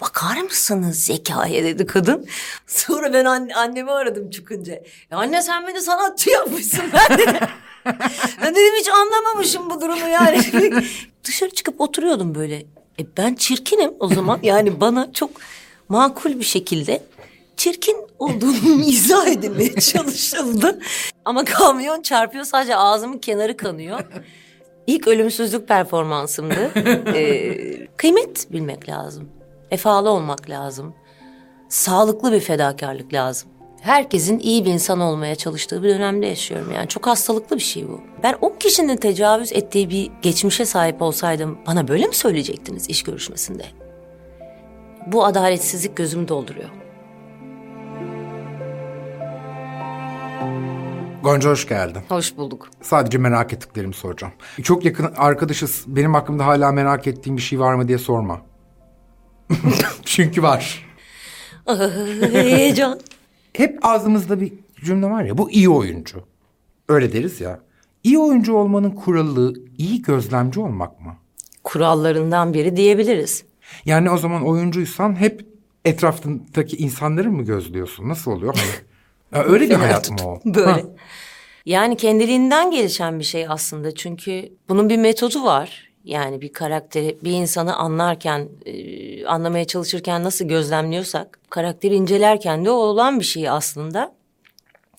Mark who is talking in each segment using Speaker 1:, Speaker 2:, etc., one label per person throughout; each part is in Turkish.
Speaker 1: Bakar mısınız zekaya dedi kadın. Sonra ben anne, annemi aradım çıkınca. Ya anne sen beni sanatçı yapmışsın ben dedim. ben dedim hiç anlamamışım bu durumu yani. Dışarı çıkıp oturuyordum böyle. E ben çirkinim o zaman. Yani bana çok makul bir şekilde çirkin olduğunu izah edilmeye çalışıldı. Ama kamyon çarpıyor sadece ağzımın kenarı kanıyor. İlk ölümsüzlük performansımdı. Ee, kıymet bilmek lazım. Vefalı olmak lazım. Sağlıklı bir fedakarlık lazım. Herkesin iyi bir insan olmaya çalıştığı bir dönemde yaşıyorum. Yani çok hastalıklı bir şey bu. Ben o kişinin tecavüz ettiği bir geçmişe sahip olsaydım bana böyle mi söyleyecektiniz iş görüşmesinde? Bu adaletsizlik gözümü dolduruyor.
Speaker 2: Gonca hoş geldin.
Speaker 1: Hoş bulduk.
Speaker 2: Sadece merak ettiklerimi soracağım. Çok yakın arkadaşız. Benim hakkımda hala merak ettiğim bir şey var mı diye sorma. Çünkü var.
Speaker 1: Heyecan.
Speaker 2: Hep ağzımızda bir cümle var ya bu iyi oyuncu. Öyle deriz ya. İyi oyuncu olmanın kuralı iyi gözlemci olmak mı?
Speaker 1: Kurallarından biri diyebiliriz.
Speaker 2: Yani o zaman oyuncuysan hep etrafındaki insanları mı gözlüyorsun? Nasıl oluyor? ya öyle bir hayat mı o?
Speaker 1: Böyle.
Speaker 2: Ha.
Speaker 1: Yani kendiliğinden gelişen bir şey aslında. Çünkü bunun bir metodu var. Yani bir karakteri, bir insanı anlarken, e, anlamaya çalışırken nasıl gözlemliyorsak... ...karakteri incelerken de o olan bir şey aslında.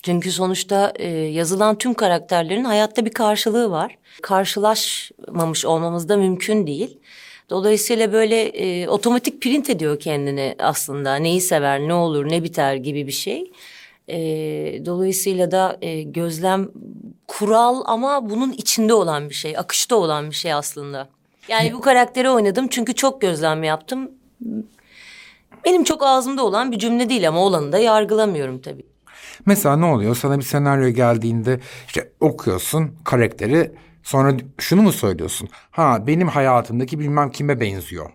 Speaker 1: Çünkü sonuçta e, yazılan tüm karakterlerin hayatta bir karşılığı var. Karşılaşmamış olmamız da mümkün değil. Dolayısıyla böyle e, otomatik print ediyor kendini aslında. Neyi sever, ne olur, ne biter gibi bir şey. E, dolayısıyla da e, gözlem kural ama bunun içinde olan bir şey, akışta olan bir şey aslında. Yani bu karakteri oynadım çünkü çok gözlem yaptım. Benim çok ağzımda olan bir cümle değil ama olanı da yargılamıyorum tabii.
Speaker 2: Mesela ne oluyor? Sana bir senaryo geldiğinde işte okuyorsun karakteri sonra şunu mu söylüyorsun? Ha benim hayatımdaki bilmem kime benziyor.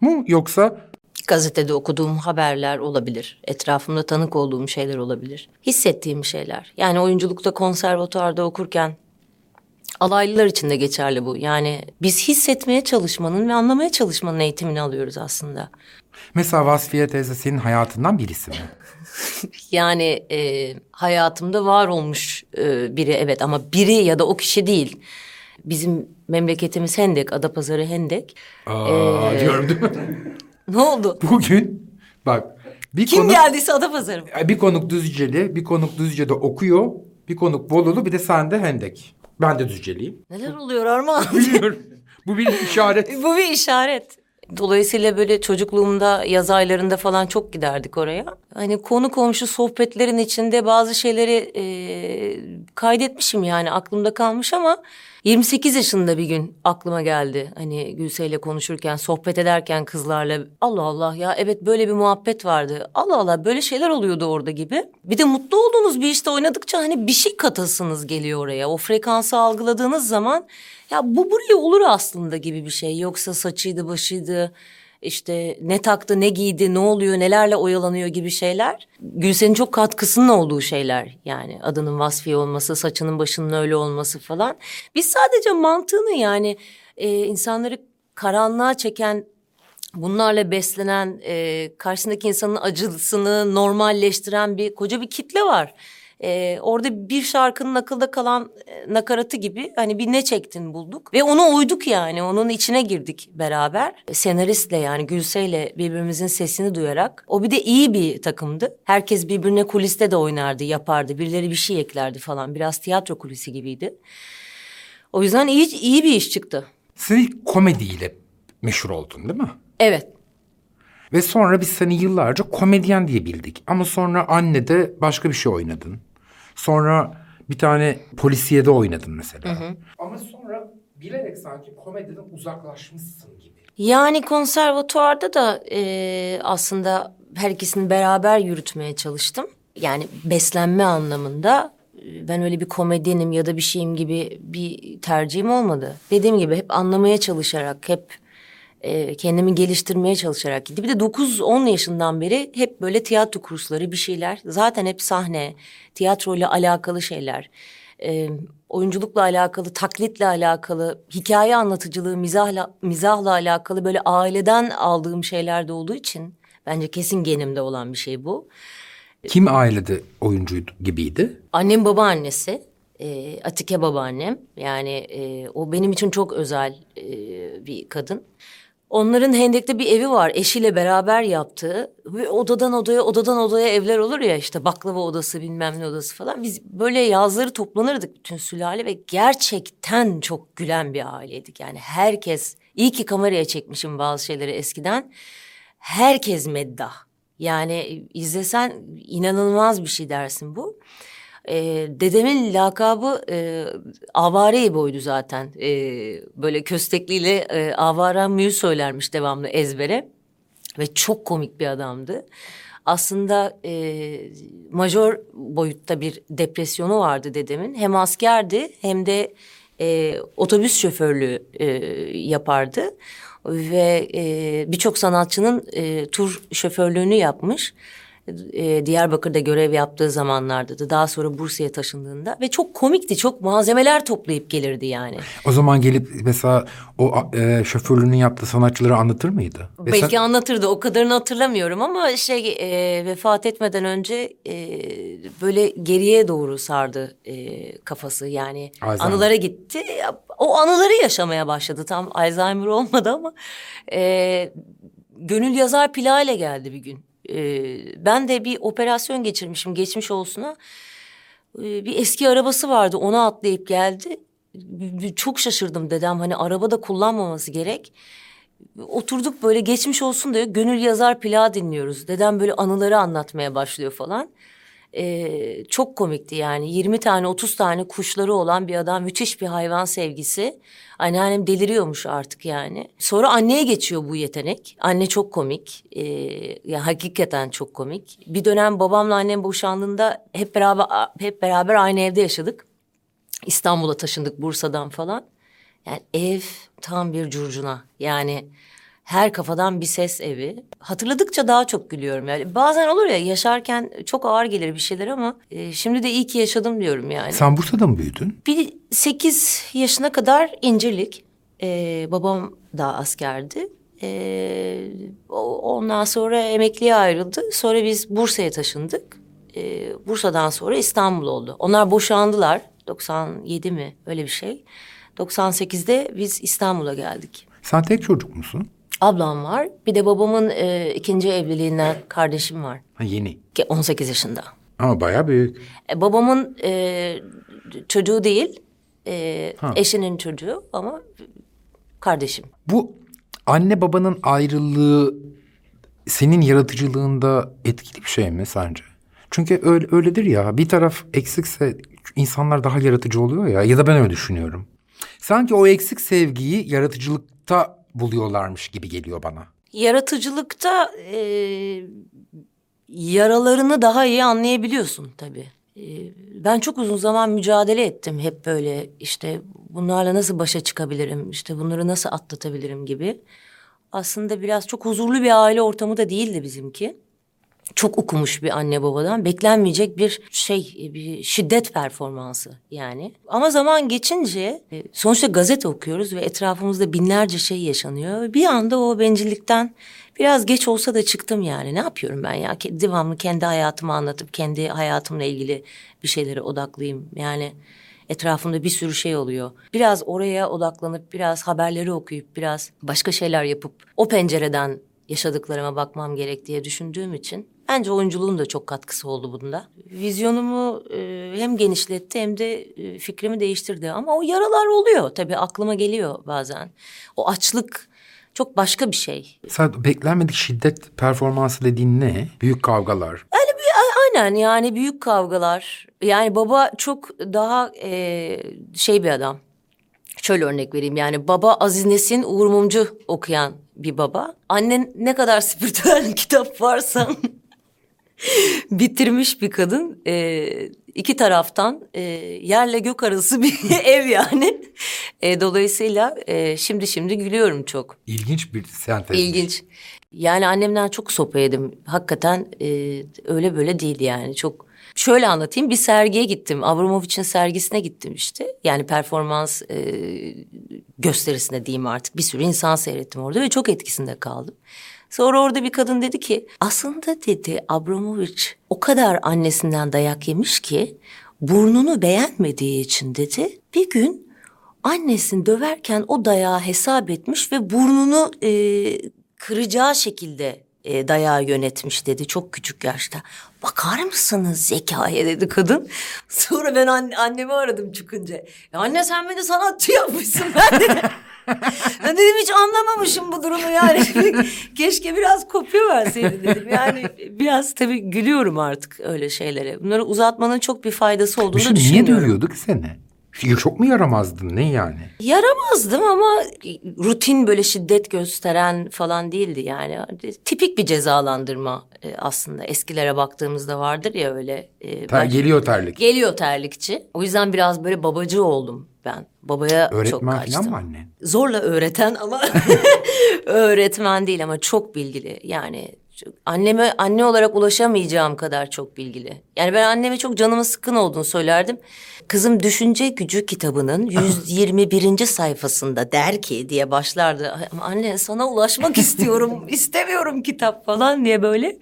Speaker 2: Mu yoksa
Speaker 1: Gazetede okuduğum haberler olabilir. Etrafımda tanık olduğum şeyler olabilir. Hissettiğim şeyler. Yani oyunculukta konservatuarda okurken alaylılar için de geçerli bu. Yani biz hissetmeye çalışmanın ve anlamaya çalışmanın eğitimini alıyoruz aslında.
Speaker 2: mesela Vasfiye teyze senin hayatından birisi mi?
Speaker 1: Yani e, hayatımda var olmuş e, biri evet ama biri ya da o kişi değil. Bizim memleketimiz Hendek, Adapazarı Hendek.
Speaker 2: Aa, diyorum değil mi?
Speaker 1: Ne oldu?
Speaker 2: Bugün bak bir
Speaker 1: Kim
Speaker 2: konuk,
Speaker 1: geldiyse Adapazarı mı?
Speaker 2: bir konuk Düzceli, bir konuk Düzce'de okuyor, bir konuk Bolulu, bir de sen de Hendek. Ben de Düzceliyim.
Speaker 1: Neler oluyor Armağan?
Speaker 2: Biliyorum. Bu bir işaret.
Speaker 1: Bu bir işaret. Dolayısıyla böyle çocukluğumda yaz aylarında falan çok giderdik oraya. Hani konu komşu sohbetlerin içinde bazı şeyleri e, kaydetmişim yani aklımda kalmış ama 28 yaşında bir gün aklıma geldi. Hani Gülse'yle konuşurken, sohbet ederken kızlarla Allah Allah ya evet böyle bir muhabbet vardı. Allah Allah böyle şeyler oluyordu orada gibi. Bir de mutlu olduğunuz bir işte oynadıkça hani bir şey katasınız geliyor oraya. O frekansı algıladığınız zaman ya bu buraya olur aslında gibi bir şey. Yoksa saçıydı, başıydı, işte ne taktı, ne giydi, ne oluyor, nelerle oyalanıyor gibi şeyler. Gülsen'in çok katkısının olduğu şeyler. Yani adının Vasfiye olması, saçının başının öyle olması falan. Biz sadece mantığını yani e, insanları karanlığa çeken bunlarla beslenen, e, karşısındaki insanın acısını normalleştiren bir koca bir kitle var. E, orada bir şarkının akılda kalan e, nakaratı gibi hani bir ne çektin bulduk. Ve onu uyduk yani, onun içine girdik beraber. Senaristle yani Gülse'yle birbirimizin sesini duyarak. O bir de iyi bir takımdı. Herkes birbirine kuliste de oynardı, yapardı. Birileri bir şey eklerdi falan. Biraz tiyatro kulisi gibiydi. O yüzden iyi, iyi bir iş çıktı.
Speaker 2: Sen ilk komediyle meşhur oldun değil mi?
Speaker 1: Evet.
Speaker 2: Ve sonra biz seni yıllarca komedyen diye bildik. Ama sonra annede başka bir şey oynadın. Sonra bir tane polisiyede oynadın mesela. Ama sonra bilerek sanki komediden uzaklaşmışsın gibi.
Speaker 1: Yani konservatuvarda da e, aslında her ikisini beraber yürütmeye çalıştım. Yani beslenme anlamında e, ben öyle bir komedyenim ya da bir şeyim gibi bir tercihim olmadı. Dediğim gibi hep anlamaya çalışarak, hep e, kendimi geliştirmeye çalışarak gitti. Bir de 9-10 yaşından beri hep böyle tiyatro kursları bir şeyler. Zaten hep sahne, tiyatroyla alakalı şeyler. e, oyunculukla alakalı, taklitle alakalı, hikaye anlatıcılığı, mizahla, mizahla alakalı böyle aileden aldığım şeyler de olduğu için bence kesin genimde olan bir şey bu.
Speaker 2: Kim ailede oyuncuydu gibiydi?
Speaker 1: Annem babaannesi, e, Atike babaannem. Yani e, o benim için çok özel e, bir kadın. Onların Hendek'te bir evi var eşiyle beraber yaptığı. Ve odadan odaya, odadan odaya evler olur ya işte baklava odası bilmem ne odası falan. Biz böyle yazları toplanırdık bütün sülale ve gerçekten çok gülen bir aileydik. Yani herkes, iyi ki kameraya çekmişim bazı şeyleri eskiden. Herkes meddah. Yani izlesen inanılmaz bir şey dersin bu. Ee, dedemin lakabı e, avare boydu zaten. Ee, böyle köstekliyle e, avara müyü söylermiş devamlı ezbere. Ve çok komik bir adamdı. Aslında e, majör boyutta bir depresyonu vardı dedemin. Hem askerdi hem de e, otobüs şoförlüğü e, yapardı. Ve e, birçok sanatçının e, tur şoförlüğünü yapmış e, Diyarbakır'da görev yaptığı zamanlarda da daha sonra Bursa'ya taşındığında ve çok komikti. Çok malzemeler toplayıp gelirdi yani.
Speaker 2: O zaman gelip mesela o e, şoförlüğünü yaptığı sanatçıları anlatır mıydı?
Speaker 1: Belki Mesela... anlatırdı. O kadarını hatırlamıyorum ama şey e, vefat etmeden önce e, böyle geriye doğru sardı e, kafası. Yani Alzheimer. anılara gitti. O anıları yaşamaya başladı. Tam Alzheimer olmadı ama e, gönül yazar ile geldi bir gün. Ee, ben de bir operasyon geçirmişim geçmiş olsuna. Ee, bir eski arabası vardı ona atlayıp geldi. Çok şaşırdım dedem hani arabada kullanmaması gerek. Oturduk böyle geçmiş olsun diyor gönül yazar plağı dinliyoruz. Dedem böyle anıları anlatmaya başlıyor falan. Ee, çok komikti yani 20 tane 30 tane kuşları olan bir adam müthiş bir hayvan sevgisi. Anneannem deliriyormuş artık yani. Sonra anneye geçiyor bu yetenek. Anne çok komik. Ee, ya hakikaten çok komik. Bir dönem babamla annem boşandığında hep beraber hep beraber aynı evde yaşadık. İstanbul'a taşındık Bursa'dan falan. Yani ev tam bir curcuna. Yani her kafadan bir ses evi. Hatırladıkça daha çok gülüyorum yani. Bazen olur ya yaşarken çok ağır gelir bir şeyler ama e, şimdi de iyi ki yaşadım diyorum yani.
Speaker 2: Sen Bursa'da mı büyüdün?
Speaker 1: Bir sekiz yaşına kadar İncirlik. E, babam da askerdi. E, ondan sonra emekliye ayrıldı. Sonra biz Bursa'ya taşındık. E, Bursa'dan sonra İstanbul oldu. Onlar boşandılar. 97 mi öyle bir şey. 98'de biz İstanbul'a geldik.
Speaker 2: Sen tek çocuk musun?
Speaker 1: Ablam var. Bir de babamın e, ikinci evliliğinden kardeşim var.
Speaker 2: Ha, yeni.
Speaker 1: 18 yaşında.
Speaker 2: Ama bayağı büyük.
Speaker 1: E, babamın e, çocuğu değil. E, eşinin çocuğu ama kardeşim.
Speaker 2: Bu anne babanın ayrılığı senin yaratıcılığında etkili bir şey mi sence? Çünkü öyle, öyledir ya bir taraf eksikse insanlar daha yaratıcı oluyor ya ya da ben öyle düşünüyorum. Sanki o eksik sevgiyi yaratıcılıkta buluyorlarmış gibi geliyor bana.
Speaker 1: Yaratıcılıkta e, yaralarını daha iyi anlayabiliyorsun tabii. E, ben çok uzun zaman mücadele ettim hep böyle işte bunlarla nasıl başa çıkabilirim, işte bunları nasıl atlatabilirim gibi. Aslında biraz çok huzurlu bir aile ortamı da değildi bizimki çok okumuş bir anne babadan beklenmeyecek bir şey, bir şiddet performansı yani. Ama zaman geçince e, sonuçta gazete okuyoruz ve etrafımızda binlerce şey yaşanıyor. Bir anda o bencillikten biraz geç olsa da çıktım yani. Ne yapıyorum ben ya? Devamlı kendi hayatımı anlatıp kendi hayatımla ilgili bir şeylere odaklıyım. Yani etrafımda bir sürü şey oluyor. Biraz oraya odaklanıp biraz haberleri okuyup biraz başka şeyler yapıp o pencereden yaşadıklarıma bakmam gerek diye düşündüğüm için bence oyunculuğun da çok katkısı oldu bunda. Vizyonumu e, hem genişletti hem de e, fikrimi değiştirdi. Ama o yaralar oluyor tabii aklıma geliyor bazen. O açlık çok başka bir şey.
Speaker 2: Sen beklenmedik şiddet performansı dediğin ne? Büyük kavgalar.
Speaker 1: Yani aynen yani büyük kavgalar. Yani baba çok daha e, şey bir adam. Şöyle örnek vereyim yani baba Aziz Nesin Uğur Mumcu okuyan bir baba. Annen ne kadar spiritüel kitap varsa bitirmiş bir kadın. Ee, iki taraftan e, yerle gök arası bir ev yani. E, dolayısıyla e, şimdi şimdi gülüyorum çok.
Speaker 2: İlginç bir sentez.
Speaker 1: İlginç. Yani annemden çok sopa yedim. Hakikaten e, öyle böyle değil yani. Çok Şöyle anlatayım bir sergiye gittim. Abramovich'in sergisine gittim işte. Yani performans e, gösterisine diyeyim artık. Bir sürü insan seyrettim orada ve çok etkisinde kaldım. Sonra orada bir kadın dedi ki aslında dedi Abramovich o kadar annesinden dayak yemiş ki burnunu beğenmediği için dedi bir gün annesini döverken o dayağı hesap etmiş ve burnunu e, kıracağı şekilde e, dayağı yönetmiş dedi çok küçük yaşta. Bakar mısınız zekaya dedi kadın. Sonra ben anne, annemi aradım çıkınca. Ya anne sen beni sanatçı yapmışsın ben de. ben dedim hiç anlamamışım bu durumu yani. Keşke biraz kopya verseydin dedim. Yani biraz tabii gülüyorum artık öyle şeylere. Bunları uzatmanın çok bir faydası olduğunu
Speaker 2: Bir şey niye
Speaker 1: düşünüyorum.
Speaker 2: dövüyorduk seni? Çok mu yaramazdın ne yani?
Speaker 1: Yaramazdım ama rutin böyle şiddet gösteren falan değildi yani. Tipik bir cezalandırma e, aslında. Eskilere baktığımızda vardır ya öyle. e,
Speaker 2: Ter, geliyor terlik.
Speaker 1: Geliyor terlikçi. O yüzden biraz böyle babacı oldum ben. Babaya çok
Speaker 2: Öğretmen
Speaker 1: kaçtım.
Speaker 2: falan mı annen?
Speaker 1: Zorla öğreten ama öğretmen değil ama çok bilgili. Yani çok- anneme anne olarak ulaşamayacağım kadar çok bilgili. Yani ben anneme çok canımın sıkkın olduğunu söylerdim. Kızım Düşünce Gücü kitabının 121. sayfasında der ki diye başlardı. "Ay, Ama anne sana ulaşmak istiyorum, istemiyorum kitap falan diye böyle.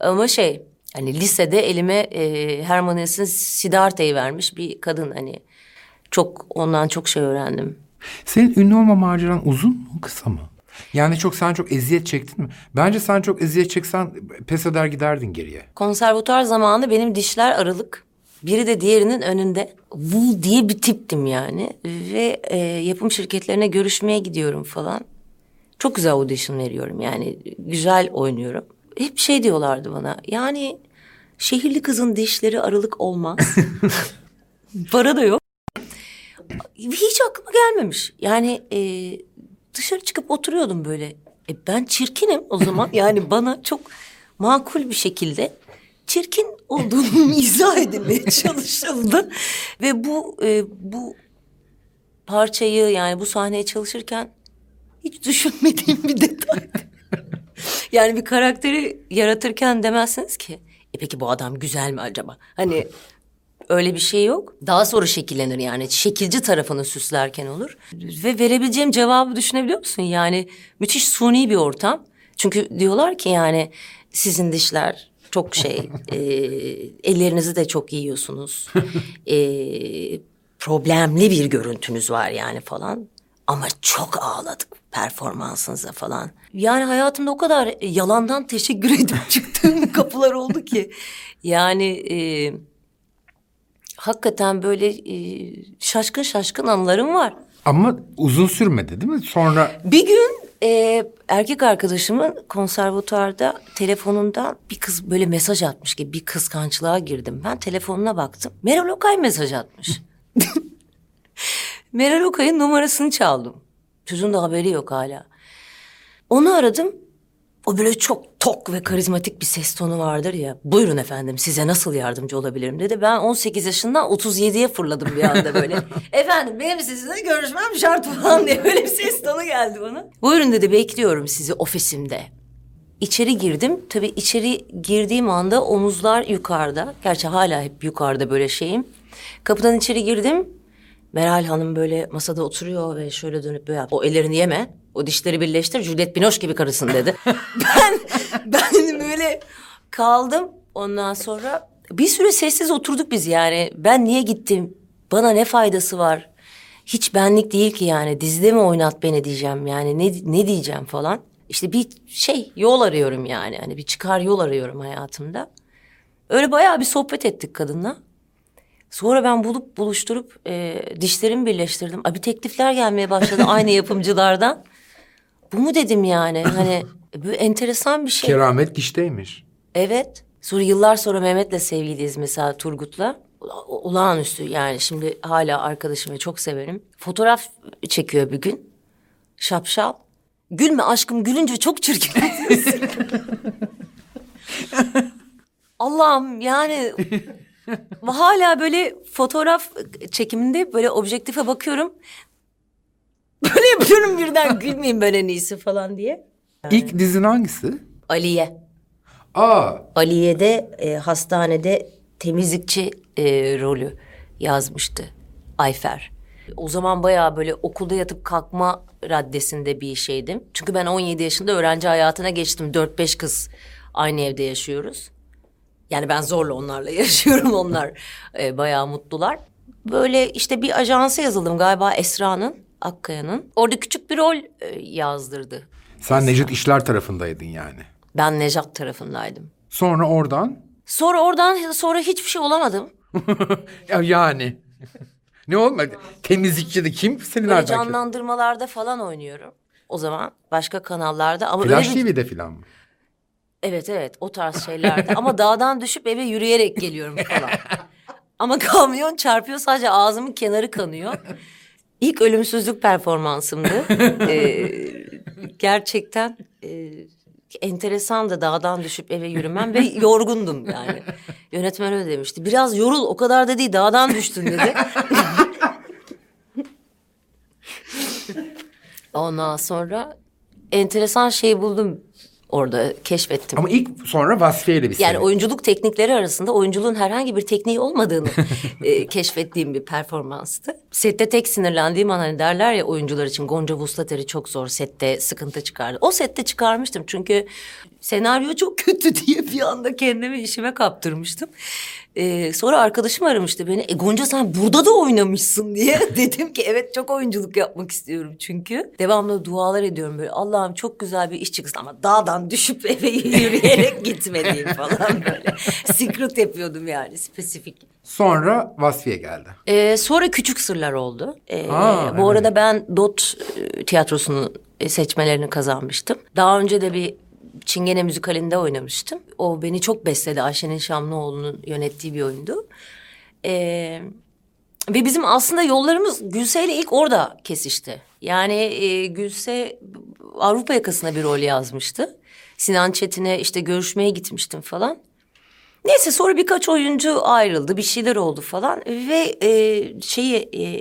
Speaker 1: Ama şey hani lisede elime e, Herman Hesse'in Siddhartha'yı vermiş bir kadın hani. Çok ondan çok şey öğrendim.
Speaker 2: Senin ünlü olma maceran uzun mu kısa mı? Yani çok sen çok eziyet çektin mi? Bence sen çok eziyet çeksen pes eder giderdin geriye.
Speaker 1: Konservatuar zamanı benim dişler aralık. Biri de diğerinin önünde. Bu diye bir tiptim yani. Ve e, yapım şirketlerine görüşmeye gidiyorum falan. Çok güzel audition veriyorum yani. Güzel oynuyorum. Hep şey diyorlardı bana. Yani şehirli kızın dişleri aralık olmaz. Para da yok. Hiç aklıma gelmemiş. Yani e, dışarı çıkıp oturuyordum böyle. E, ben çirkinim o zaman. Yani bana çok makul bir şekilde çirkin olduğunu izah edilmeye çalışıldı. Ve bu e, bu parçayı yani bu sahneye çalışırken hiç düşünmediğim bir detay. yani bir karakteri yaratırken demezsiniz ki e peki bu adam güzel mi acaba? Hani öyle bir şey yok. Daha sonra şekillenir yani. Şekilci tarafını süslerken olur. Ve verebileceğim cevabı düşünebiliyor musun? Yani müthiş suni bir ortam. Çünkü diyorlar ki yani sizin dişler çok şey, e, ellerinizi de çok yiyorsunuz. E, problemli bir görüntünüz var yani falan. Ama çok ağladık performansınıza falan. Yani hayatımda o kadar yalandan teşekkür edip çıktığım kapılar oldu ki. Yani e, hakikaten böyle e, şaşkın şaşkın anılarım var.
Speaker 2: Ama uzun sürmedi değil mi? Sonra
Speaker 1: Bir gün e, erkek arkadaşımın konservatuarda telefonundan bir kız böyle mesaj atmış gibi bir kıskançlığa girdim. Ben telefonuna baktım. Meral Okay mesaj atmış. Meral Okay'ın numarasını çaldım. Çocuğun da haberi yok hala. Onu aradım. O böyle çok tok ve karizmatik bir ses tonu vardır ya. Buyurun efendim size nasıl yardımcı olabilirim dedi. Ben 18 yaşından 37'ye fırladım bir anda böyle. efendim benim sizinle görüşmem şart falan diye böyle bir ses tonu geldi bana. Buyurun dedi bekliyorum sizi ofisimde. İçeri girdim. Tabii içeri girdiğim anda omuzlar yukarıda. Gerçi hala hep yukarıda böyle şeyim. Kapıdan içeri girdim. Meral Hanım böyle masada oturuyor ve şöyle dönüp böyle. O ellerini yeme. O dişleri birleştir. Juliette Binoche gibi karısın dedi. ben ben böyle kaldım. Ondan sonra bir süre sessiz oturduk biz yani. Ben niye gittim? Bana ne faydası var? Hiç benlik değil ki yani. Dizide mi oynat beni diyeceğim yani. Ne, ne diyeceğim falan. İşte bir şey yol arıyorum yani. Hani bir çıkar yol arıyorum hayatımda. Öyle bayağı bir sohbet ettik kadınla. Sonra ben bulup buluşturup e, dişlerimi birleştirdim. Abi teklifler gelmeye başladı aynı yapımcılardan. Bu mu dedim yani hani böyle enteresan bir şey.
Speaker 2: keramet dişteymiş.
Speaker 1: Evet. Sonra yıllar sonra Mehmet'le sevgiliyiz mesela Turgut'la. Olağanüstü yani şimdi hala arkadaşım ve çok severim. Fotoğraf çekiyor bir gün. Şapşal. Gülme aşkım gülünce çok çirkin. Allah'ım yani hala böyle fotoğraf çekiminde böyle objektife bakıyorum. Böyle yapıyorum birden gülmeyeyim ben en iyisi falan diye.
Speaker 2: İlk dizin hangisi?
Speaker 1: Aliye.
Speaker 2: Aa
Speaker 1: Aliye'de e, hastanede temizlikçi e, rolü yazmıştı Ayfer. O zaman bayağı böyle okulda yatıp kalkma raddesinde bir şeydim. Çünkü ben 17 yaşında öğrenci hayatına geçtim. 4-5 kız aynı evde yaşıyoruz. Yani ben zorla onlarla yaşıyorum. Onlar e, bayağı mutlular. Böyle işte bir ajansa yazıldım galiba Esra'nın, Akkaya'nın. Orada küçük bir rol e, yazdırdı.
Speaker 2: Sen Necdet İşler tarafındaydın yani.
Speaker 1: Ben Nejat tarafındaydım.
Speaker 2: Sonra oradan
Speaker 1: Sonra oradan sonra hiçbir şey olamadım.
Speaker 2: ya yani ne olmadı? Temizlikçi de kim seni nereden?
Speaker 1: canlandırmalarda falan oynuyorum. O zaman başka kanallarda ama
Speaker 2: Flash
Speaker 1: öyle bir...
Speaker 2: TV'de falan mı?
Speaker 1: Evet evet o tarz şeylerde ama dağdan düşüp eve yürüyerek geliyorum falan. ama kamyon çarpıyor sadece ağzımın kenarı kanıyor. İlk ölümsüzlük performansımdı. Ee, gerçekten e, enteresan da dağdan düşüp eve yürümem ve yorgundum yani. Yönetmen öyle demişti. Biraz yorul o kadar da değil dağdan düştün dedi. Ondan sonra enteresan şey buldum orada keşfettim.
Speaker 2: Ama ilk sonra Vasfiye ile bir
Speaker 1: Yani oyunculuk teknikleri arasında oyunculuğun herhangi bir tekniği olmadığını e, keşfettiğim bir performanstı. Sette tek sinirlendiğim an hani derler ya oyuncular için Gonca Vuslater'i çok zor sette sıkıntı çıkardı. O sette çıkarmıştım çünkü senaryo çok kötü diye bir anda kendimi işime kaptırmıştım. E, sonra arkadaşım aramıştı beni. E Gonca sen burada da oynamışsın diye. Dedim ki evet çok oyunculuk yapmak istiyorum çünkü. Devamlı dualar ediyorum böyle. Allah'ım çok güzel bir iş çıksın ama dağdan düşüp eve yürüyerek gitmediğim falan böyle. Secret yapıyordum yani spesifik.
Speaker 2: Sonra Vasfiye geldi.
Speaker 1: Ee, sonra Küçük Sırlar oldu. Ee,
Speaker 2: Aa,
Speaker 1: bu
Speaker 2: evet.
Speaker 1: arada ben DOT e, tiyatrosunun e, seçmelerini kazanmıştım. Daha önce de bir Çingene müzikalinde oynamıştım. O beni çok besledi. Ayşe'nin Şamlıoğlu'nun yönettiği bir oyundu. Ee, ve bizim aslında yollarımız Gülse ile ilk orada kesişti. Yani e, Gülse Avrupa yakasına bir rol yazmıştı. Sinan Çetin'e işte görüşmeye gitmiştim falan. Neyse sonra birkaç oyuncu ayrıldı, bir şeyler oldu falan ve e, şeyi e,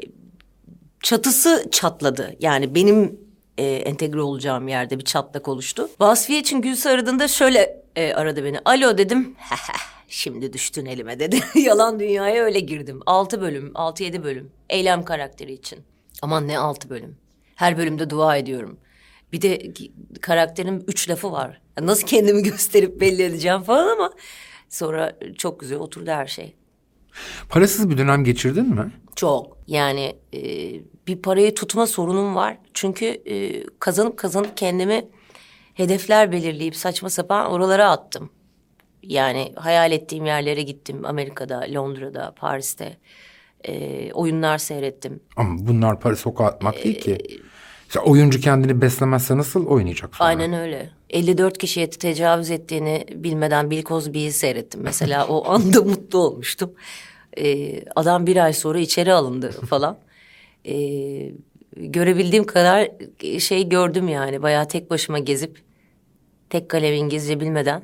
Speaker 1: çatısı çatladı. Yani benim e, entegre olacağım yerde bir çatlak oluştu. Vasfiye için Gülse aradığında şöyle e, aradı beni. Alo dedim. Şimdi düştün elime dedi. Yalan dünyaya öyle girdim. Altı bölüm, altı yedi bölüm. Eylem karakteri için. Aman ne altı bölüm. Her bölümde dua ediyorum. Bir de karakterin üç lafı var. Nasıl kendimi gösterip belli edeceğim falan ama... Sonra çok güzel oturdu her şey.
Speaker 2: Parasız bir dönem geçirdin mi?
Speaker 1: Çok. Yani e, bir parayı tutma sorunum var. Çünkü e, kazanıp kazanıp kendimi hedefler belirleyip saçma sapan oralara attım. Yani hayal ettiğim yerlere gittim. Amerika'da, Londra'da, Paris'te. E, oyunlar seyrettim.
Speaker 2: Ama bunlar para sokağa atmak değil ki. İşte oyuncu kendini beslemezse nasıl oynayacak sonra?
Speaker 1: Aynen öyle. 54 kişiye tecavüz ettiğini bilmeden Bill Cosby'yi seyrettim. Mesela o anda mutlu olmuştum. Ee, adam bir ay sonra içeri alındı falan. Ee, görebildiğim kadar şey gördüm yani. Bayağı tek başıma gezip tek kalem İngilizce bilmeden.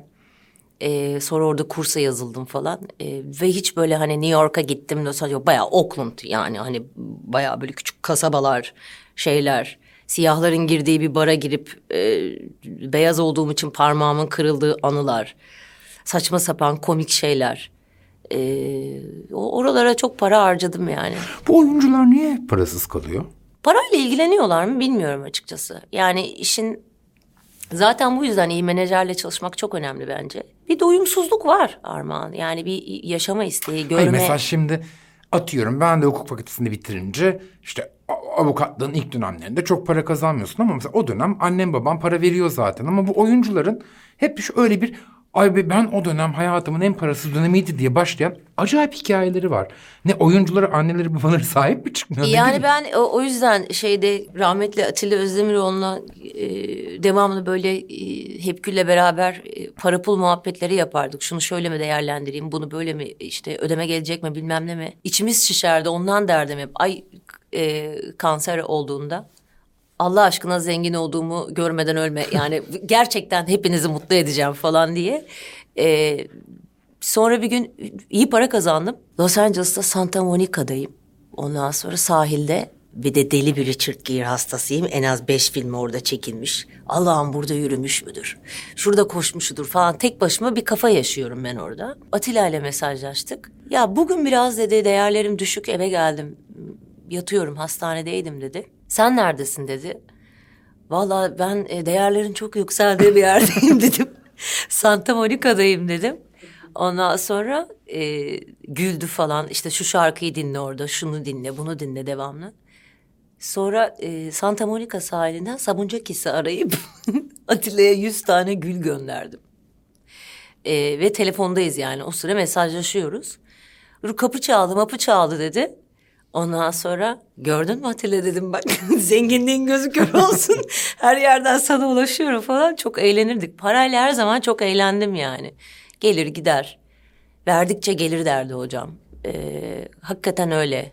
Speaker 1: Ee, sonra orada kursa yazıldım falan. Ee, ve hiç böyle hani New York'a gittim. Los Angeles, bayağı Oakland yani hani bayağı böyle küçük kasabalar, şeyler. Siyahların girdiği bir bara girip e, beyaz olduğum için parmağımın kırıldığı anılar. Saçma sapan komik şeyler. Ee, oralara çok para harcadım yani.
Speaker 2: Bu oyuncular niye parasız kalıyor?
Speaker 1: Parayla ilgileniyorlar mı bilmiyorum açıkçası. Yani işin zaten bu yüzden iyi menajerle çalışmak çok önemli bence. Bir doyumsuzluk var Armağan. Yani bir yaşama isteği, görme.
Speaker 2: Hayır mesela şimdi atıyorum ben de hukuk fakültesini bitirince işte avukatlığın ilk dönemlerinde çok para kazanmıyorsun ama mesela o dönem annem babam para veriyor zaten ama bu oyuncuların hep şu- öyle bir ay be ben o dönem hayatımın en parasız dönemiydi diye başlayan acayip hikayeleri var. Ne oyuncuları anneleri babaları sahip mi çıkmıyor?
Speaker 1: Yani ben o, o yüzden şeyde rahmetli Atilla Özdemiroğlu'na e, devamlı böyle e, Hepgül'le beraber e, para pul muhabbetleri yapardık. Şunu şöyle mi değerlendireyim, bunu böyle mi işte ödeme gelecek mi bilmem ne mi. İçimiz şişerdi ondan derdim hep. Ay e, kanser olduğunda Allah aşkına zengin olduğumu görmeden ölme. Yani gerçekten hepinizi mutlu edeceğim falan diye. E, Sonra bir gün iyi para kazandım. Los Angeles'ta Santa Monica'dayım. Ondan sonra sahilde Bir de deli bir Richard Gere hastasıyım. En az beş film orada çekilmiş. Allah'ım burada yürümüş müdür? Şurada koşmuşudur falan. Tek başıma bir kafa yaşıyorum ben orada. Atilla ile mesajlaştık. Ya bugün biraz dedi değerlerim düşük eve geldim. Yatıyorum hastanedeydim dedi. Sen neredesin dedi. Vallahi ben e, değerlerin çok yükseldiği bir yerdeyim dedim. Santa Monica'dayım dedim. Ondan sonra e, güldü falan. İşte şu şarkıyı dinle orada, şunu dinle, bunu dinle devamlı. Sonra e, Santa Monica sahilinden Sabuncakis'i arayıp Atilla'ya yüz tane gül gönderdim. E, ve telefondayız yani o sıra mesajlaşıyoruz. Kapı çaldı, mapı çaldı dedi. Ondan sonra gördün mü Atilla dedim bak zenginliğin gözü kör olsun. her yerden sana ulaşıyorum falan çok eğlenirdik. Parayla her zaman çok eğlendim yani. Gelir gider. Verdikçe gelir derdi hocam. Ee, hakikaten öyle.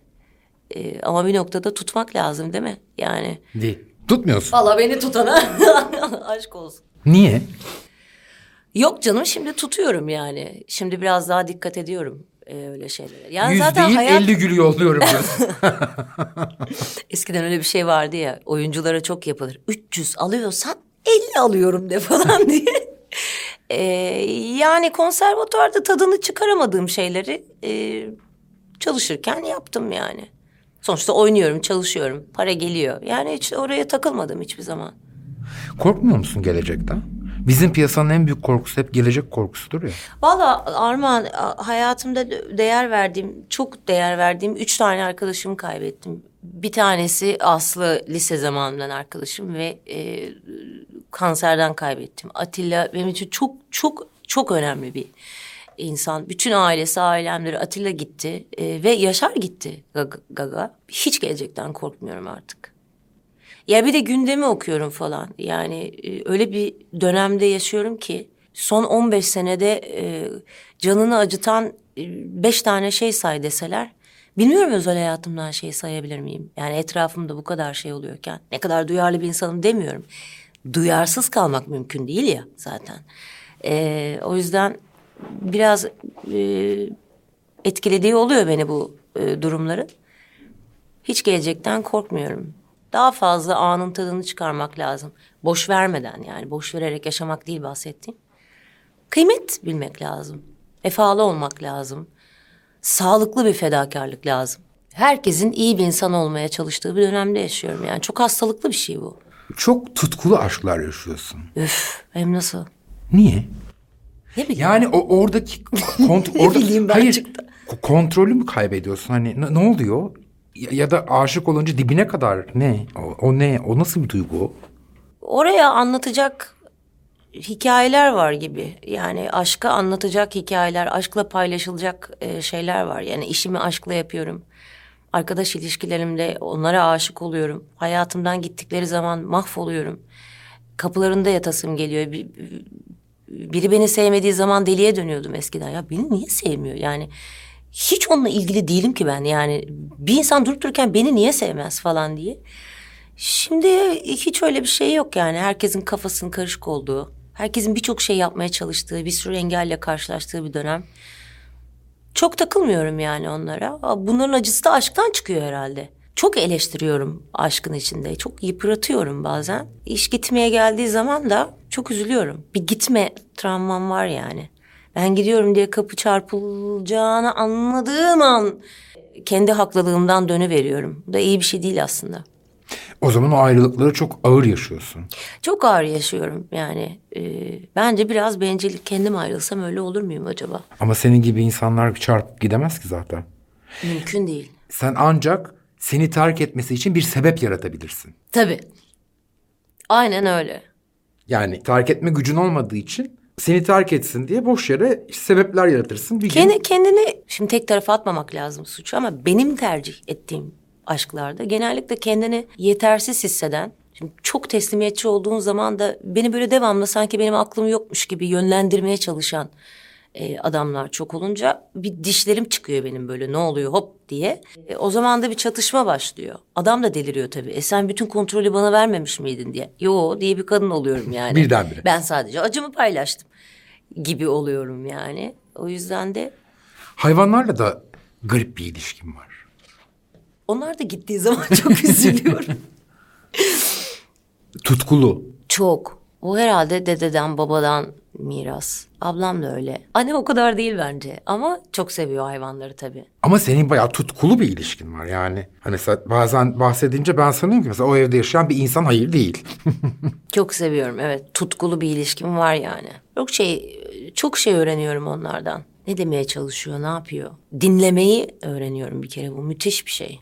Speaker 1: Ee, ama bir noktada tutmak lazım değil mi? Yani.
Speaker 2: Değil. Tutmuyorsun.
Speaker 1: Valla beni tutana aşk olsun.
Speaker 2: Niye?
Speaker 1: Yok canım şimdi tutuyorum yani. Şimdi biraz daha dikkat ediyorum e, öyle şeylere. Yani
Speaker 2: Yüz
Speaker 1: zaten
Speaker 2: değil
Speaker 1: hayat...
Speaker 2: 50 gül yolluyorum diyorsun.
Speaker 1: Eskiden öyle bir şey vardı ya oyunculara çok yapılır. 300 alıyorsan 50 alıyorum de falan diye. Ee, yani konservatuvarda tadını çıkaramadığım şeyleri e, çalışırken yaptım yani. Sonuçta oynuyorum, çalışıyorum, para geliyor. Yani hiç oraya takılmadım hiçbir zaman.
Speaker 2: Korkmuyor musun gelecekten? Bizim piyasanın en büyük korkusu hep gelecek korkusudur ya.
Speaker 1: Valla Armağan hayatımda değer verdiğim, çok değer verdiğim üç tane arkadaşımı kaybettim. Bir tanesi Aslı lise zamanından arkadaşım ve e, kanserden kaybettim. Atilla benim için çok çok çok önemli bir insan. Bütün ailesi, ailemleri Atilla gitti e, ve Yaşar gitti Gaga. Hiç gelecekten korkmuyorum artık. Ya bir de gündemi okuyorum falan. Yani e, öyle bir dönemde yaşıyorum ki son 15 senede e, canını acıtan e, beş tane şey say deseler bilmiyorum özel hayatımdan şey sayabilir miyim? Yani etrafımda bu kadar şey oluyorken ne kadar duyarlı bir insanım demiyorum. Duyarsız kalmak mümkün değil ya zaten. E, o yüzden biraz e, etkilediği oluyor beni bu e, durumların. Hiç gelecekten korkmuyorum. Daha fazla anın tadını çıkarmak lazım. Boş vermeden yani boş vererek yaşamak değil bahsettiğim. Kıymet bilmek lazım. Vefalı olmak lazım. Sağlıklı bir fedakarlık lazım. Herkesin iyi bir insan olmaya çalıştığı bir dönemde yaşıyorum. Yani çok hastalıklı bir şey bu.
Speaker 2: Çok tutkulu aşklar yaşıyorsun.
Speaker 1: Üf hem nasıl?
Speaker 2: Niye?
Speaker 1: Ne bileyim.
Speaker 2: Yani o oradaki kont orada hayır
Speaker 1: çıktı.
Speaker 2: kontrolü mü kaybediyorsun? Hani ne, ne oluyor? Ya, ya da aşık olunca dibine kadar ne? O, o ne? O nasıl bir duygu?
Speaker 1: Oraya anlatacak hikayeler var gibi. Yani aşkı anlatacak hikayeler, aşkla paylaşılacak e, şeyler var. Yani işimi aşkla yapıyorum. Arkadaş ilişkilerimde onlara aşık oluyorum. Hayatımdan gittikleri zaman mahvoluyorum. Kapılarında yatasım geliyor. Bir, biri beni sevmediği zaman deliye dönüyordum eskiden. Ya beni niye sevmiyor? Yani hiç onunla ilgili değilim ki ben. Yani bir insan durup dururken beni niye sevmez falan diye. Şimdi hiç öyle bir şey yok yani. Herkesin kafasının karışık olduğu, herkesin birçok şey yapmaya çalıştığı, bir sürü engelle karşılaştığı bir dönem. Çok takılmıyorum yani onlara. Bunların acısı da aşktan çıkıyor herhalde. Çok eleştiriyorum aşkın içinde. Çok yıpratıyorum bazen. İş gitmeye geldiği zaman da çok üzülüyorum. Bir gitme travmam var yani. Ben gidiyorum diye kapı çarpılacağını anladığım an kendi haklılığımdan dönüveriyorum. Bu da iyi bir şey değil aslında.
Speaker 2: O zaman o ayrılıkları çok ağır yaşıyorsun.
Speaker 1: Çok ağır yaşıyorum yani. E, bence biraz bencillik. Kendim ayrılsam öyle olur muyum acaba?
Speaker 2: Ama senin gibi insanlar çarpıp gidemez ki zaten.
Speaker 1: Mümkün değil.
Speaker 2: Sen ancak seni terk etmesi için bir sebep yaratabilirsin.
Speaker 1: Tabii. Aynen öyle.
Speaker 2: Yani terk etme gücün olmadığı için seni terk etsin diye boş yere sebepler yaratırsın. Bir
Speaker 1: Kendi,
Speaker 2: gün...
Speaker 1: Kendini şimdi tek tarafa atmamak lazım suçu ama benim tercih ettiğim aşklarda genellikle kendini yetersiz hisseden Şimdi çok teslimiyetçi olduğun zaman da beni böyle devamlı sanki benim aklım yokmuş gibi yönlendirmeye çalışan e, adamlar çok olunca bir dişlerim çıkıyor benim böyle ne oluyor hop diye. E, o zaman da bir çatışma başlıyor. Adam da deliriyor tabii. E sen bütün kontrolü bana vermemiş miydin diye. Yo diye bir kadın oluyorum yani.
Speaker 2: Birdenbire.
Speaker 1: Ben sadece acımı paylaştım gibi oluyorum yani. O yüzden de
Speaker 2: Hayvanlarla da garip bir ilişkim var.
Speaker 1: Onlar da gittiği zaman çok üzülüyorum.
Speaker 2: Tutkulu.
Speaker 1: Çok. O herhalde dededen babadan miras. Ablam da öyle. Annem o kadar değil bence ama çok seviyor hayvanları tabii.
Speaker 2: Ama senin bayağı tutkulu bir ilişkin var yani. Hani mesela bazen bahsedince ben sanıyorum ki mesela o evde yaşayan bir insan hayır değil.
Speaker 1: Çok seviyorum evet. Tutkulu bir ilişkim var yani. Çok şey çok şey öğreniyorum onlardan. Ne demeye çalışıyor, ne yapıyor? Dinlemeyi öğreniyorum bir kere bu müthiş bir şey.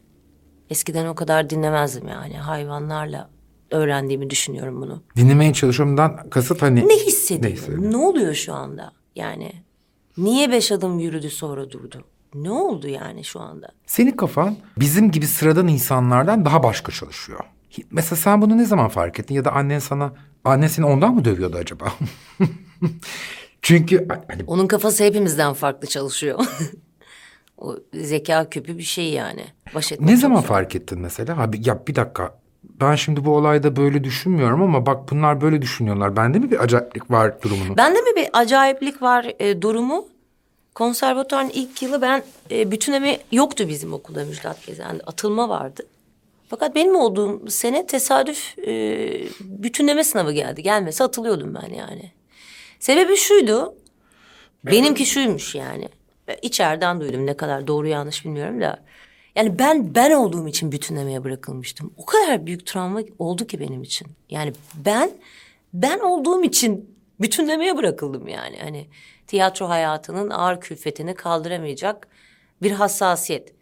Speaker 1: Eskiden o kadar dinlemezdim yani hayvanlarla öğrendiğimi düşünüyorum bunu.
Speaker 2: Dinlemeye çalışıyorumdan kasıt hani...
Speaker 1: Ne hissediyorum?
Speaker 2: Neyse.
Speaker 1: Ne oluyor şu anda? Yani niye beş adım yürüdü sonra durdu? Ne oldu yani şu anda?
Speaker 2: Senin kafan bizim gibi sıradan insanlardan daha başka çalışıyor. Mesela sen bunu ne zaman fark ettin ya da annen sana annen seni ondan mı dövüyordu acaba? Çünkü hani
Speaker 1: Onun kafası hepimizden farklı çalışıyor. o zeka küpü bir şey yani. Baş
Speaker 2: ne zaman fark ettin mesela? Ha bir- ya bir dakika. Ben şimdi bu olayda böyle düşünmüyorum ama bak bunlar böyle düşünüyorlar. Bende mi bir acayiplik var durumunu?
Speaker 1: Bende mi bir acayiplik var e, durumu? Konservatuarın ilk yılı ben e, bütünleme yoktu bizim okulda Müjdat Gezen'de. Atılma vardı. Fakat benim olduğum sene tesadüf e, bütünleme sınavı geldi. Gelmese atılıyordum ben yani. Sebebi şuydu. Benimki şuymuş yani. İçeriden duydum ne kadar doğru yanlış bilmiyorum da. Yani ben ben olduğum için bütünlemeye bırakılmıştım. O kadar büyük travma oldu ki benim için. Yani ben ben olduğum için bütünlemeye bırakıldım yani. Hani tiyatro hayatının ağır külfetini kaldıramayacak bir hassasiyet.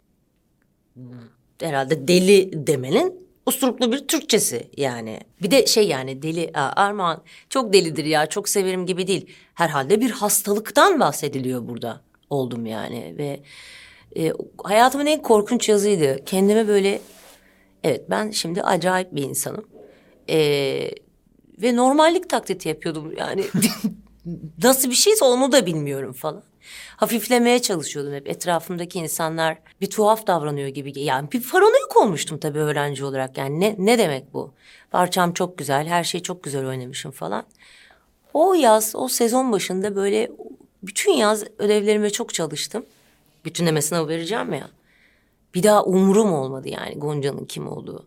Speaker 1: Herhalde deli demenin usturuplu bir Türkçesi yani. Bir de şey yani deli Armağan çok delidir ya çok severim gibi değil. Herhalde bir hastalıktan bahsediliyor burada oldum yani ve e, hayatımın en korkunç yazıydı. Kendime böyle evet ben şimdi acayip bir insanım. E, ve normallik taklidi yapıyordum yani. Nasıl bir şeyse onu da bilmiyorum falan. Hafiflemeye çalışıyordum hep. Etrafımdaki insanlar bir tuhaf davranıyor gibi. Yani bir paranoyak olmuştum tabii öğrenci olarak. Yani ne, ne demek bu? Parçam çok güzel, her şeyi çok güzel oynamışım falan. O yaz, o sezon başında böyle bütün yaz ödevlerime çok çalıştım. Bütünleme sınavı vereceğim ya. Bir daha umurum olmadı yani Gonca'nın kim olduğu.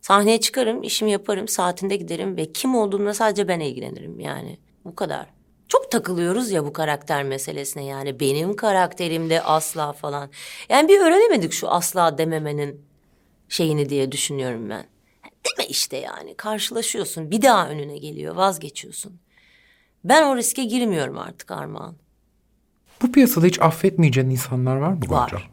Speaker 1: Sahneye çıkarım, işimi yaparım, saatinde giderim ve kim olduğumla sadece ben ilgilenirim yani. Bu kadar. Çok takılıyoruz ya bu karakter meselesine yani benim karakterimde asla falan. Yani bir öğrenemedik şu asla dememenin şeyini diye düşünüyorum ben. Deme işte yani karşılaşıyorsun bir daha önüne geliyor vazgeçiyorsun. Ben o riske girmiyorum artık Armağan.
Speaker 2: Bu piyasada hiç affetmeyeceğin insanlar var mı Gonca?
Speaker 1: Var.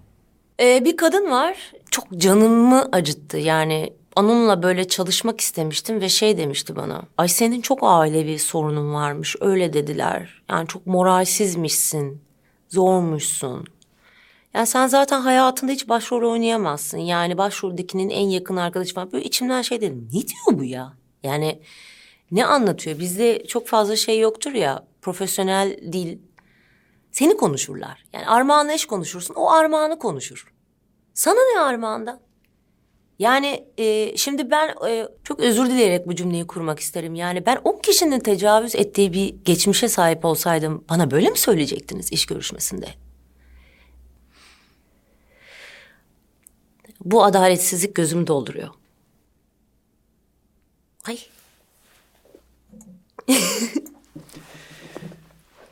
Speaker 1: Ee, bir kadın var. Çok canımı acıttı. Yani onunla böyle çalışmak istemiştim ve şey demişti bana. Ay senin çok ailevi sorunun varmış. Öyle dediler. Yani çok moralsizmişsin. Zormuşsun. Yani sen zaten hayatında hiç başrol oynayamazsın. Yani başroldekinin en yakın arkadaşı falan. Böyle içimden şey dedim. Ne diyor bu ya? Yani ne anlatıyor? Bizde çok fazla şey yoktur ya. Profesyonel dil seni konuşurlar. Yani armağanla eş konuşursun, o armağanı konuşur. Sana ne armağandan? Yani e, şimdi ben e, çok özür dileyerek bu cümleyi kurmak isterim. Yani ben o kişinin tecavüz ettiği bir geçmişe sahip olsaydım bana böyle mi söyleyecektiniz iş görüşmesinde? Bu adaletsizlik gözümü dolduruyor. Ay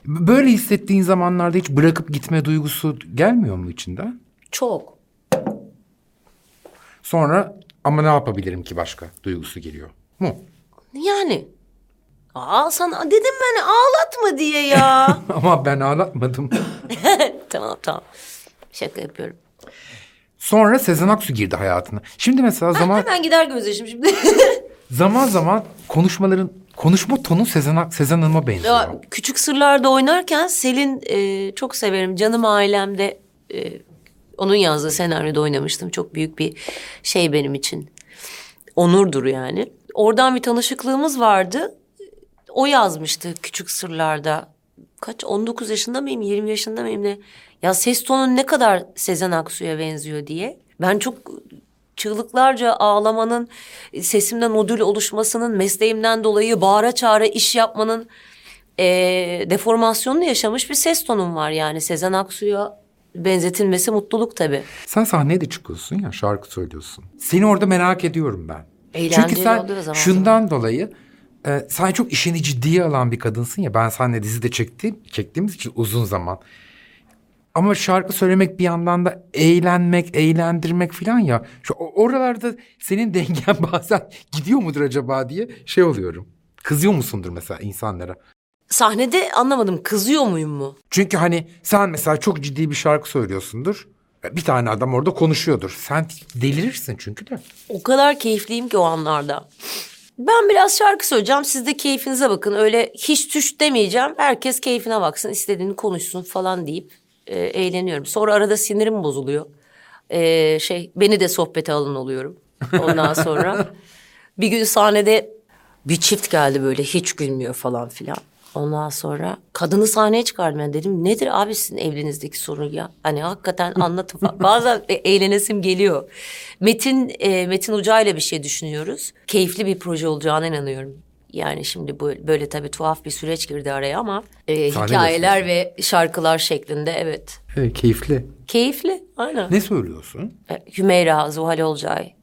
Speaker 2: Böyle hissettiğin zamanlarda hiç bırakıp gitme duygusu gelmiyor mu içinden?
Speaker 1: çok.
Speaker 2: Sonra ama ne yapabilirim ki başka duygusu geliyor. Mu?
Speaker 1: Yani. Aa sana dedim ben ağlatma diye ya.
Speaker 2: ama ben ağlatmadım.
Speaker 1: tamam tamam. Şaka yapıyorum.
Speaker 2: Sonra Sezen Aksu girdi hayatına. Şimdi mesela zaman
Speaker 1: Hemen gider gözyaşım şimdi.
Speaker 2: zaman zaman konuşmaların konuşma tonu Sezen Sezen Hanım'a benziyor.
Speaker 1: ya, küçük sırlarda oynarken Selin e, çok severim. Canım ailemde e, onun yazdığı senaryoda oynamıştım. Çok büyük bir şey benim için. Onurdur yani. Oradan bir tanışıklığımız vardı. O yazmıştı küçük sırlarda. Kaç 19 yaşında mıyım 20 yaşında mıyım ne? Ya ses tonun ne kadar Sezen Aksu'ya benziyor diye. Ben çok çığlıklarca ağlamanın, sesimden nodül oluşmasının, mesleğimden dolayı bağıra çağıra iş yapmanın eee deformasyonunu yaşamış bir ses tonum var yani. Sezen Aksu'ya benzetilmesi mutluluk tabii.
Speaker 2: Sen sahneye de çıkıyorsun ya şarkı söylüyorsun. Seni orada merak ediyorum ben.
Speaker 1: Eğlenceli
Speaker 2: Çünkü sen
Speaker 1: zaman
Speaker 2: şundan dolayı e, sen çok işini ciddiye alan bir kadınsın ya. Ben seninle dizide çektiğim, çektiğimiz için uzun zaman. Ama şarkı söylemek bir yandan da eğlenmek, eğlendirmek falan ya. Şu oralarda senin dengen bazen gidiyor mudur acaba diye şey oluyorum. Kızıyor musundur mesela insanlara?
Speaker 1: Sahnede anlamadım kızıyor muyum mu?
Speaker 2: Çünkü hani sen mesela çok ciddi bir şarkı söylüyorsundur. Bir tane adam orada konuşuyordur. Sen delirirsin çünkü de.
Speaker 1: O kadar keyifliyim ki o anlarda. Ben biraz şarkı söyleyeceğim. Siz de keyfinize bakın. Öyle hiç tüş demeyeceğim. Herkes keyfine baksın. istediğini konuşsun falan deyip e, eğleniyorum. Sonra arada sinirim bozuluyor. E, şey beni de sohbete alın oluyorum. Ondan sonra bir gün sahnede bir çift geldi böyle hiç gülmüyor falan filan. Ondan sonra kadını sahneye çıkardım ben dedim nedir abi sizin evliliğinizdeki sorun ya? Hani hakikaten anlatın falan. Bazen e- eğlenesim geliyor. Metin e, Metin Uca ile bir şey düşünüyoruz. Keyifli bir proje olacağına inanıyorum. Yani şimdi bu böyle tabii tuhaf bir süreç girdi araya ama e,
Speaker 2: Sahne
Speaker 1: hikayeler ve şarkılar şeklinde evet.
Speaker 2: Evet, keyifli.
Speaker 1: Keyifli aynen.
Speaker 2: Ne söylüyorsun?
Speaker 1: E, Hümeyra, Zuhal Olcay,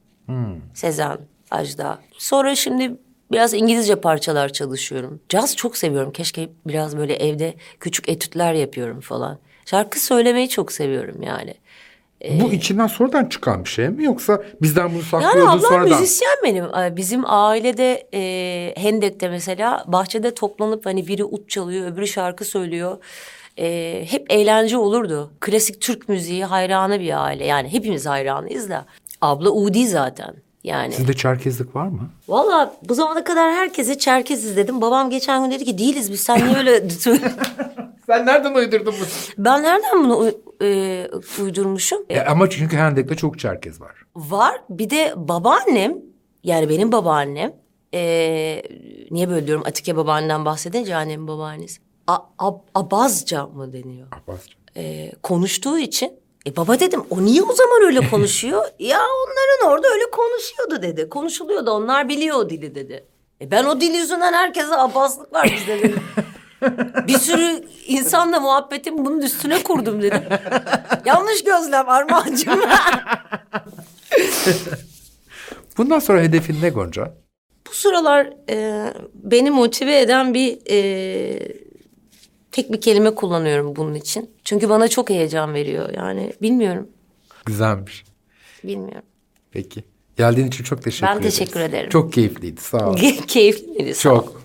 Speaker 1: Sezen, Ajda. Sonra şimdi biraz İngilizce parçalar çalışıyorum. Caz çok seviyorum. Keşke biraz böyle evde küçük etütler yapıyorum falan. Şarkı söylemeyi çok seviyorum yani.
Speaker 2: Bu içinden sonradan çıkan bir şey mi yoksa bizden bunu
Speaker 1: Yani
Speaker 2: saklıyordun
Speaker 1: ablam
Speaker 2: sonradan?
Speaker 1: müzisyen benim. Ee, Bizim ailede e, Hendek'te mesela bahçede toplanıp hani biri ut çalıyor, öbürü şarkı söylüyor. E, hep eğlence olurdu. Klasik Türk müziği hayranı bir aile. Yani hepimiz hayranıyız da. Abla Udi zaten. Yani.
Speaker 2: Sizde çerkezlik var mı?
Speaker 1: Valla bu zamana kadar herkese Çerkeziz dedim. Babam geçen gün dedi ki değiliz biz sen niye öyle...
Speaker 2: Sen nereden uydurdun bunu?
Speaker 1: ben nereden bunu e, uydurmuşum?
Speaker 2: E, ama çünkü Hendek'te çok çerkez var.
Speaker 1: Var. Bir de babaannem yani benim babaannem eee, niye böyle diyorum Atike babaannemden bahsedince annemin babaannesi. A, ab- abazca mı deniyor?
Speaker 2: Abbasça.
Speaker 1: Eee, konuştuğu için e baba dedim o niye o zaman öyle konuşuyor? ya onların orada öyle konuşuyordu dedi. Konuşuluyordu onlar biliyor o dili dedi. E ben o dil yüzünden herkese abazlık var bizde dedim. Bir sürü insanla muhabbetim bunun üstüne kurdum dedim. Yanlış gözlem Armağan'cığım.
Speaker 2: Bundan sonra hedefin ne Gonca?
Speaker 1: Bu sıralar e, beni motive eden bir e, tek bir kelime kullanıyorum bunun için. Çünkü bana çok heyecan veriyor. Yani bilmiyorum,
Speaker 2: Güzelmiş.
Speaker 1: bilmiyorum.
Speaker 2: Peki. Geldiğin için çok teşekkür
Speaker 1: Ben
Speaker 2: ederim.
Speaker 1: teşekkür ederim.
Speaker 2: Çok keyifliydi. Sağ ol.
Speaker 1: Keyifli miydi? Sağ ol.
Speaker 2: çok.